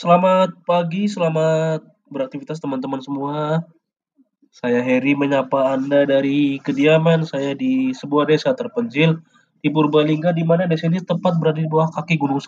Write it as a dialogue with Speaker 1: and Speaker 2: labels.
Speaker 1: Selamat pagi, selamat beraktivitas teman-teman semua. Saya Heri menyapa Anda dari kediaman saya di sebuah desa terpencil di Purbalingga di mana desa ini tepat berada di bawah kaki Gunung